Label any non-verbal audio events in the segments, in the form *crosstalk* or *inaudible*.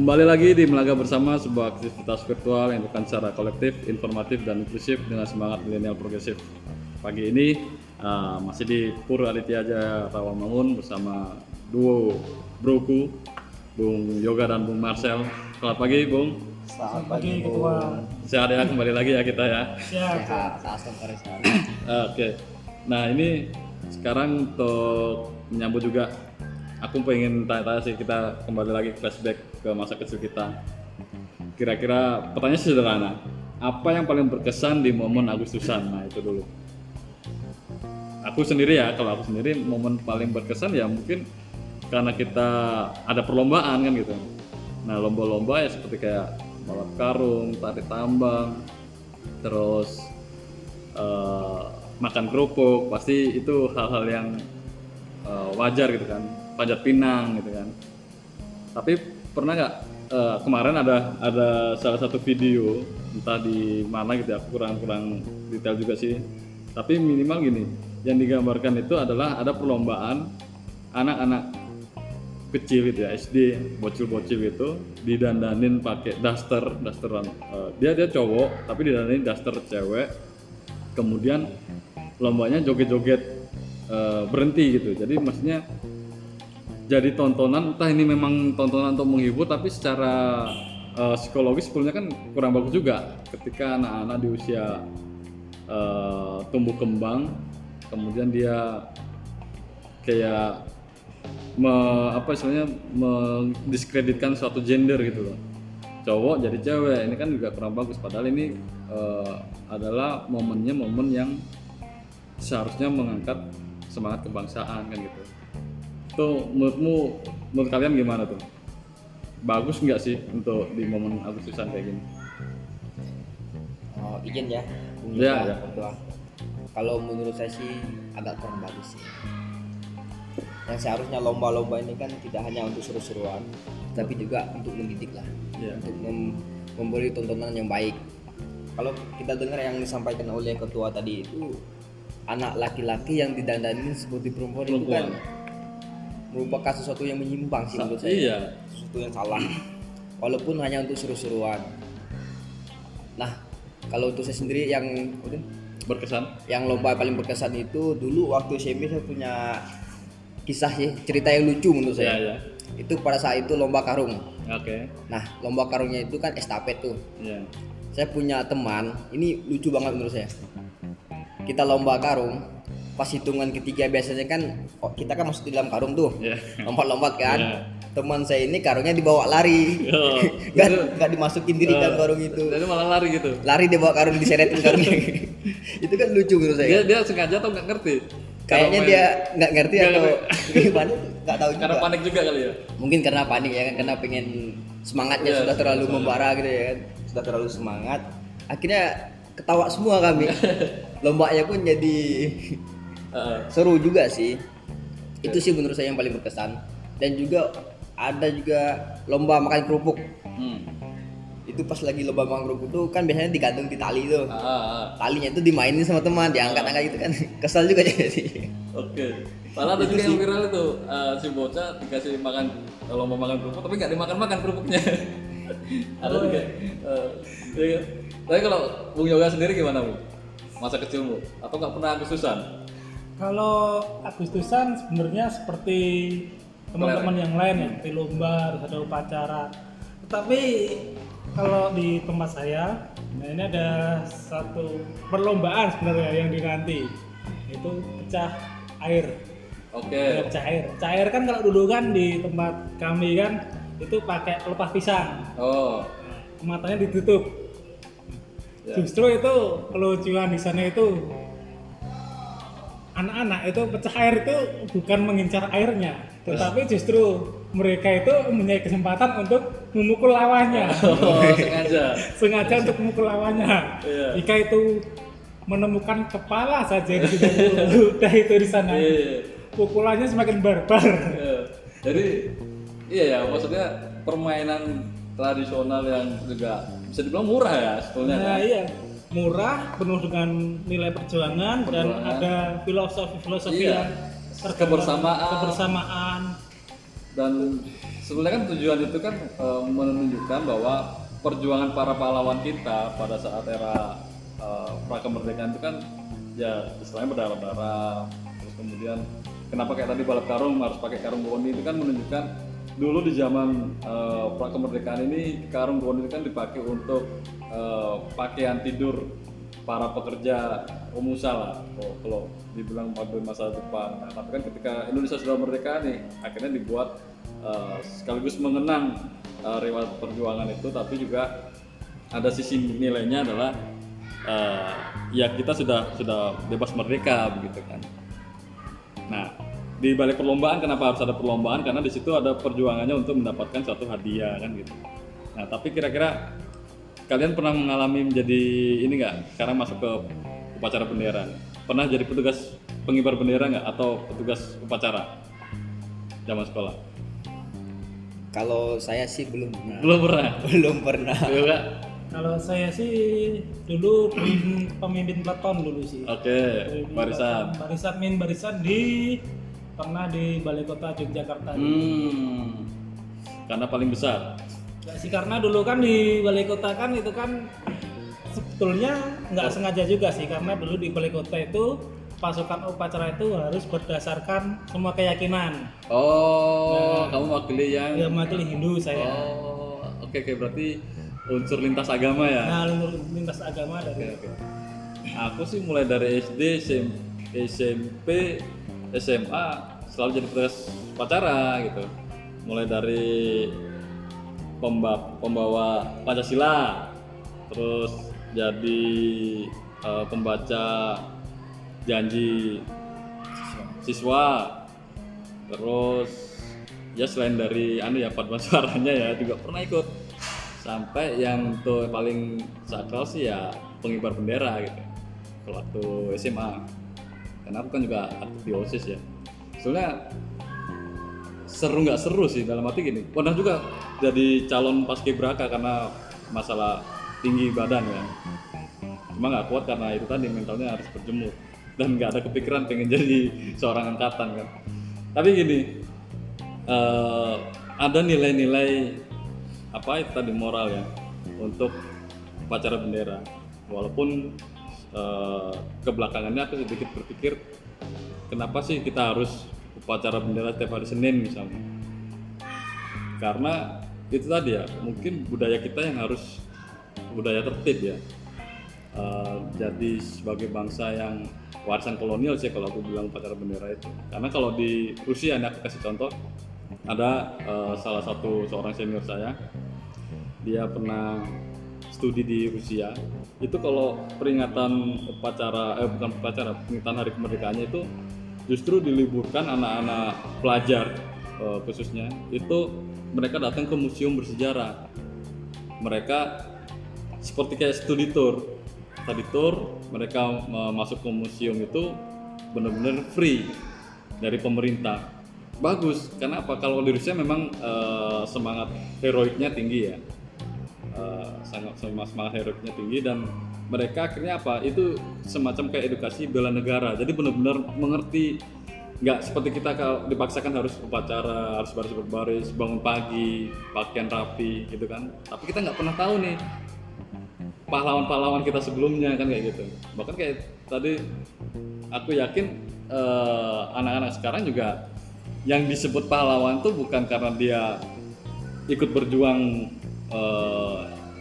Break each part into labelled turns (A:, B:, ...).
A: Kembali lagi di Melaga Bersama, sebuah aktivitas virtual yang dilakukan secara kolektif, informatif, dan inklusif dengan semangat milenial progresif. Pagi ini uh, masih di Pur Aditya Jaya Rawamangun bersama duo broku, Bung Yoga dan Bung Marcel. Selamat pagi, Bung.
B: Selamat pagi ketua.
A: Sehat ya, kembali lagi ya kita ya.
B: Siap.
A: Oke. Nah ini sekarang untuk menyambut juga, aku pengen tanya-tanya sih kita kembali lagi flashback ke masa kecil kita. Kira-kira pertanyaan sederhana, apa yang paling berkesan di momen Agustusan? Nah itu dulu. Aku sendiri ya, kalau aku sendiri momen paling berkesan ya mungkin karena kita ada perlombaan kan gitu. Nah lomba-lomba ya seperti kayak balap karung, tarik tambang, terus eh, makan kerupuk pasti itu hal-hal yang eh, wajar gitu kan panjat pinang gitu kan. Tapi pernah nggak eh, kemarin ada ada salah satu video entah di mana gitu ya aku kurang kurang detail juga sih. Tapi minimal gini yang digambarkan itu adalah ada perlombaan anak-anak kecil gitu ya SD bocil-bocil itu didandanin pakai daster dasteran Eh, dia dia cowok tapi didandanin daster cewek. Kemudian lombanya joget-joget eh, berhenti gitu. Jadi maksudnya jadi tontonan entah ini memang tontonan untuk menghibur tapi secara eh, psikologis sebetulnya kan kurang bagus juga. Ketika anak-anak di usia eh, tumbuh kembang kemudian dia kayak me, apa istilahnya mendiskreditkan suatu gender gitu loh. Cowok jadi cewek ini kan juga kurang bagus. Padahal ini eh, adalah momennya momen yang seharusnya mengangkat semangat kebangsaan kan gitu tuh menurutmu menurut kalian gimana tuh bagus nggak sih untuk di momen Agustusan kayak gini
B: Oh, izin ya.
A: Ya, ya.
B: Kalau menurut saya sih agak kurang bagus sih. Yang seharusnya lomba-lomba ini kan tidak hanya untuk seru-seruan, tapi juga untuk mendidik lah,
A: Iya.
B: untuk mem- memberi tontonan yang baik. Kalau kita dengar yang disampaikan oleh ketua tadi itu anak laki-laki yang didandanin seperti perempuan, itu kan merupakan sesuatu yang menyimpang sih menurut saya.
A: iya.
B: Sesuatu yang salah. Walaupun hanya untuk seru-seruan. Nah kalau untuk saya sendiri yang
A: berkesan?
B: Yang lomba paling berkesan itu dulu waktu SMP saya punya kisah sih cerita yang lucu menurut
A: Iya,
B: saya
A: iya.
B: itu pada saat itu lomba karung.
A: Oke.
B: Nah lomba karungnya itu kan estafet tuh.
A: Iya.
B: Saya punya teman ini lucu banget menurut saya. Kita lomba karung pas hitungan ketiga biasanya kan oh, kita kan masuk di dalam karung tuh.
A: Iya.
B: lompat-lompat kan.
A: Iya.
B: teman saya ini karungnya dibawa lari.
A: Oh, *laughs*
B: nggak dimasukin diri dalam karung itu.
A: Jadi malah lari gitu?
B: Lari dia bawa karung diseretin *laughs* karungnya. Itu kan lucu menurut saya.
A: Dia dia sengaja atau nggak ngerti?
B: Kayaknya dia nggak ngerti
A: Nggak
B: atau gimana *laughs* nggak tahu
A: karena
B: juga.
A: panik juga kali ya?
B: Mungkin karena panik ya kan karena pengen semangatnya
A: Iya,
B: sudah terlalu
A: semangat.
B: membara gitu ya kan. Sudah terlalu semangat. Akhirnya ketawa semua kami. Lombanya pun jadi Seru juga sih itu sih menurut saya yang paling berkesan dan juga ada juga lomba makan kerupuk
A: hmm.
B: itu pas lagi lomba makan kerupuk tuh kan biasanya digantung di tali tuh
A: Ah,
B: talinya itu dimainin sama teman diangkat-angkat gitu kan *laughs* kesal juga jadi
A: Oke. Malah ada juga yang viral itu eh, si bocah dikasih makan kalau mau makan kerupuk tapi nggak dimakan makan kerupuknya. *laughs* ada juga. Eh, iya. Tapi kalau Bung Yoga sendiri gimana bu? Masa kecilmu? Atau nggak pernah Agustusan?
C: Kalau Agustusan sebenarnya seperti teman-teman yang lain ya, di lomba, harus ada upacara. Tetapi kalau di tempat saya, nah ini ada satu perlombaan sebenarnya yang dinanti, itu pecah air.
A: Oke.
C: Ya, pecah air. Pecah air kan kalau dulu kan di tempat kami kan itu pakai pelepah pisang,
A: Oh.
C: Nah, matanya ditutup.
A: Ya.
C: Justru itu kelucuan di sana itu anak-anak itu pecah air itu bukan mengincar airnya, tetapi justru mereka itu mempunyai kesempatan untuk memukul lawannya, *laughs*
A: Oh, sengaja.
C: sengaja untuk memukul lawannya.
A: Iya.
C: Jika itu menemukan kepala saja di ludah *laughs* itu di sana,
A: Iya.
C: pukulannya semakin barbar.
A: Iya. Jadi iya ya maksudnya permainan tradisional yang juga bisa dibilang murah ya sebetulnya
C: Nah
A: kan?
C: iya, murah, penuh dengan nilai perjuangan, dan ada filosofi-filosofi
A: Iya.
C: yang
A: Kebersamaan.
C: kebersamaan.
A: dan sebenarnya kan tujuan itu kan eh, menunjukkan bahwa perjuangan para pahlawan kita pada saat era eh, pra kemerdekaan itu kan ya istilahnya berdarah-darah terus kemudian kenapa kayak tadi balap karung harus pakai karung goni itu kan menunjukkan dulu di zaman eh, pra kemerdekaan ini karung goni kan dipakai untuk eh, pakaian tidur para pekerja pemusa lah. Kalau, kalau dibilang pada masa depan. Nah, tapi kan ketika Indonesia sudah merdeka nih akhirnya dibuat eh, sekaligus mengenang eh, riwayat perjuangan itu tapi juga ada sisi nilainya adalah eh, ya kita sudah sudah bebas merdeka begitu kan. Nah di balik perlombaan kenapa harus ada perlombaan? Karena di situ ada perjuangannya untuk mendapatkan suatu hadiah kan gitu. Nah tapi kira-kira kalian pernah mengalami menjadi ini nggak? Sekarang masuk ke upacara bendera. Pernah jadi petugas pengibar bendera nggak? Atau petugas upacara zaman sekolah?
B: Kalau saya sih belum pernah.
A: belum pernah? *laughs*
B: Belum pernah.
C: Kalau saya sih dulu pemimpin, pemimpin peleton dulu sih.
A: oke
C: Pemimpin
A: barisan.
C: Barisan main barisan di pernah di Balai Kota Yogyakarta.
A: hmm karena paling besar
C: Nggak sih karena dulu kan di Balai Kota kan itu kan sebetulnya nggak sengaja juga sih karena dulu di Balai Kota itu pasukan upacara itu harus berdasarkan semua keyakinan.
A: oh kamu wakili yang
C: Ya mewakili Hindu saya.
A: oh oke oke berarti unsur lintas agama ya
C: Nah, lintas agama
A: Oke,
C: dari
A: oke. Aku sih mulai dari SD, SM SMP, SMA selalu jadi petugas upacara gitu. Mulai dari pemba- pembawa Pancasila, terus jadi eh, pembaca janji siswa, terus ya selain dari anu ya paduan *laughs* suaranya ya juga pernah ikut. Sampai yang tuh paling sakral sih ya pengibar bendera gitu waktu SMA karena aku kan juga aktif di OSIS ya. Soalnya seru nggak seru sih dalam arti gini. Pernah juga jadi calon paskibraka karena masalah tinggi badan kan. Cuma nggak kuat karena itu tadi mentalnya harus berjemur. Dan nggak ada kepikiran pengen *laughs* jadi seorang angkatan kan. Tapi gini eh, ada nilai-nilai apa itu tadi moral ya untuk upacara bendera. Walaupun eh, kebelakangannya aku sedikit berpikir kenapa sih kita harus upacara bendera setiap hari Senin misalnya? Karena itu tadi ya mungkin budaya kita yang harus budaya tertib ya. Eh, jadi sebagai bangsa yang warisan kolonial sih kalau aku bilang upacara bendera itu. Karena kalau di Rusia ini aku kasih contoh ada eh, salah satu seorang senior saya. Dia pernah studi di Rusia itu kalau peringatan upacara eh bukan upacara peringatan hari kemerdekaannya itu justru diliburkan anak-anak pelajar eh, khususnya itu mereka datang ke museum bersejarah. Mereka seperti kayak studi tour. Tadi tour mereka masuk ke museum itu benar-benar free dari pemerintah. Bagus karena apa? Kalau di Rusia memang eh, semangat heroiknya tinggi ya Eh, sangat semangat semangat heroiknya tinggi dan mereka akhirnya apa? Itu semacam kayak edukasi bela negara. Jadi benar-benar mengerti nggak seperti kita kalau dipaksakan harus upacara harus baris berbaris bangun pagi pakaian rapi gitu kan. Tapi kita nggak pernah tahu nih pahlawan-pahlawan kita sebelumnya kan kayak gitu. Bahkan kayak tadi aku yakin eh, anak-anak sekarang juga yang disebut pahlawan tuh bukan karena dia ikut berjuang eh,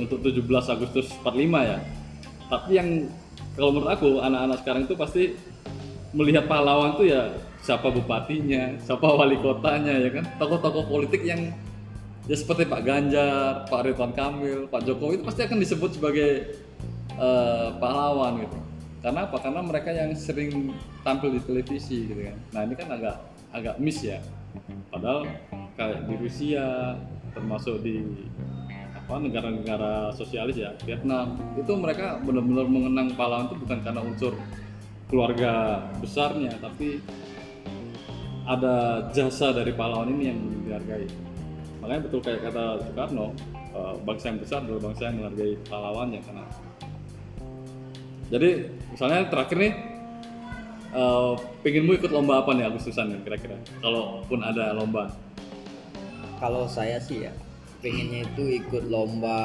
A: untuk 17 Agustus 45 ya tapi yang kalau menurut aku anak-anak sekarang itu pasti melihat pahlawan tuh ya siapa bupatinya siapa wali kotanya ya kan tokoh-tokoh politik yang ya seperti Pak Ganjar, Pak Ridwan Kamil, Pak Jokowi itu pasti akan disebut sebagai eh, pahlawan gitu. Karena apa? Karena mereka yang sering tampil di televisi gitu kan. Nah ini kan agak agak miss ya. Padahal kayak di Rusia termasuk di apa negara-negara sosialis ya Vietnam. Itu mereka benar-benar mengenang pahlawan itu bukan karena unsur keluarga besarnya tapi ada jasa dari pahlawan ini yang dihargai. Makanya betul kayak kata Soekarno eh, bangsa yang besar adalah bangsa yang menghargai pahlawannya karena jadi misalnya terakhir nih eh, pengenmu ikut lomba apa nih Agustusan kira-kira? Kalaupun ada lomba
B: kalau saya sih ya pengennya itu ikut lomba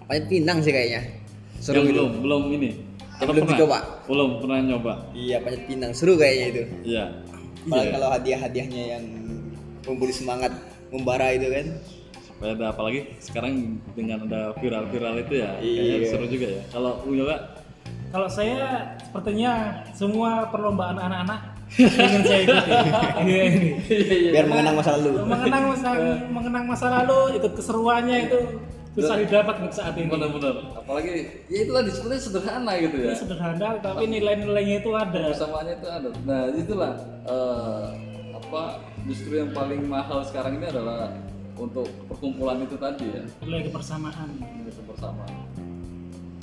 B: apa ya, pinang sih kayaknya. Seru
A: yang
B: itu.
A: belum belum ini.
B: Yang
A: Atau
B: belum
A: pernah?
B: dicoba?
A: belum pernah nyoba.
B: Iya panjat pinang. Seru kayaknya itu.
A: Iya.
B: Apalagi
A: Iya.
B: kalau hadiah-hadiahnya yang memberi semangat membara itu kan.
A: Supaya ada apalagi sekarang dengan ada viral-viral itu ya
B: Iya.
A: kayaknya seru juga ya. Kalau lu nyoba
C: Kalau saya sepertinya semua perlombaan anak-anak ingin saya ikuti. Iya ini.
B: biar mengenang masa lalu.
C: Mengenang masa mengenang masa lalu, ikut keseruannya itu susah didapat untuk saat ini.
A: benar-benar. Apalagi ya itu tadi sebenarnya sederhana gitu ya.
C: Ini sederhana, tapi nilai-nilainya itu ada.
A: persamaannya itu ada. Nah itulah eh, apa justru yang paling mahal sekarang ini adalah untuk perkumpulan itu tadi ya.
C: Nilai kebersamaan.
A: ini bersama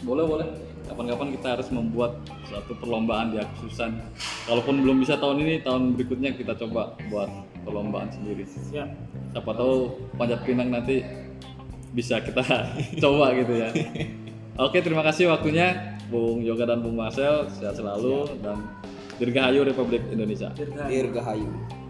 A: boleh boleh kapan-kapan kita harus membuat suatu perlombaan di Agustusan kalaupun belum bisa tahun ini tahun berikutnya kita coba buat perlombaan sendiri.
C: Siap.
A: siapa tahu panjat pinang nanti bisa kita *laughs* coba gitu ya. Oke terima kasih waktunya Bung Yoga dan Bung Marcel. Sehat selalu dan Dirgahayu Republik Indonesia.
C: Dirgahayu.
B: dirgahayu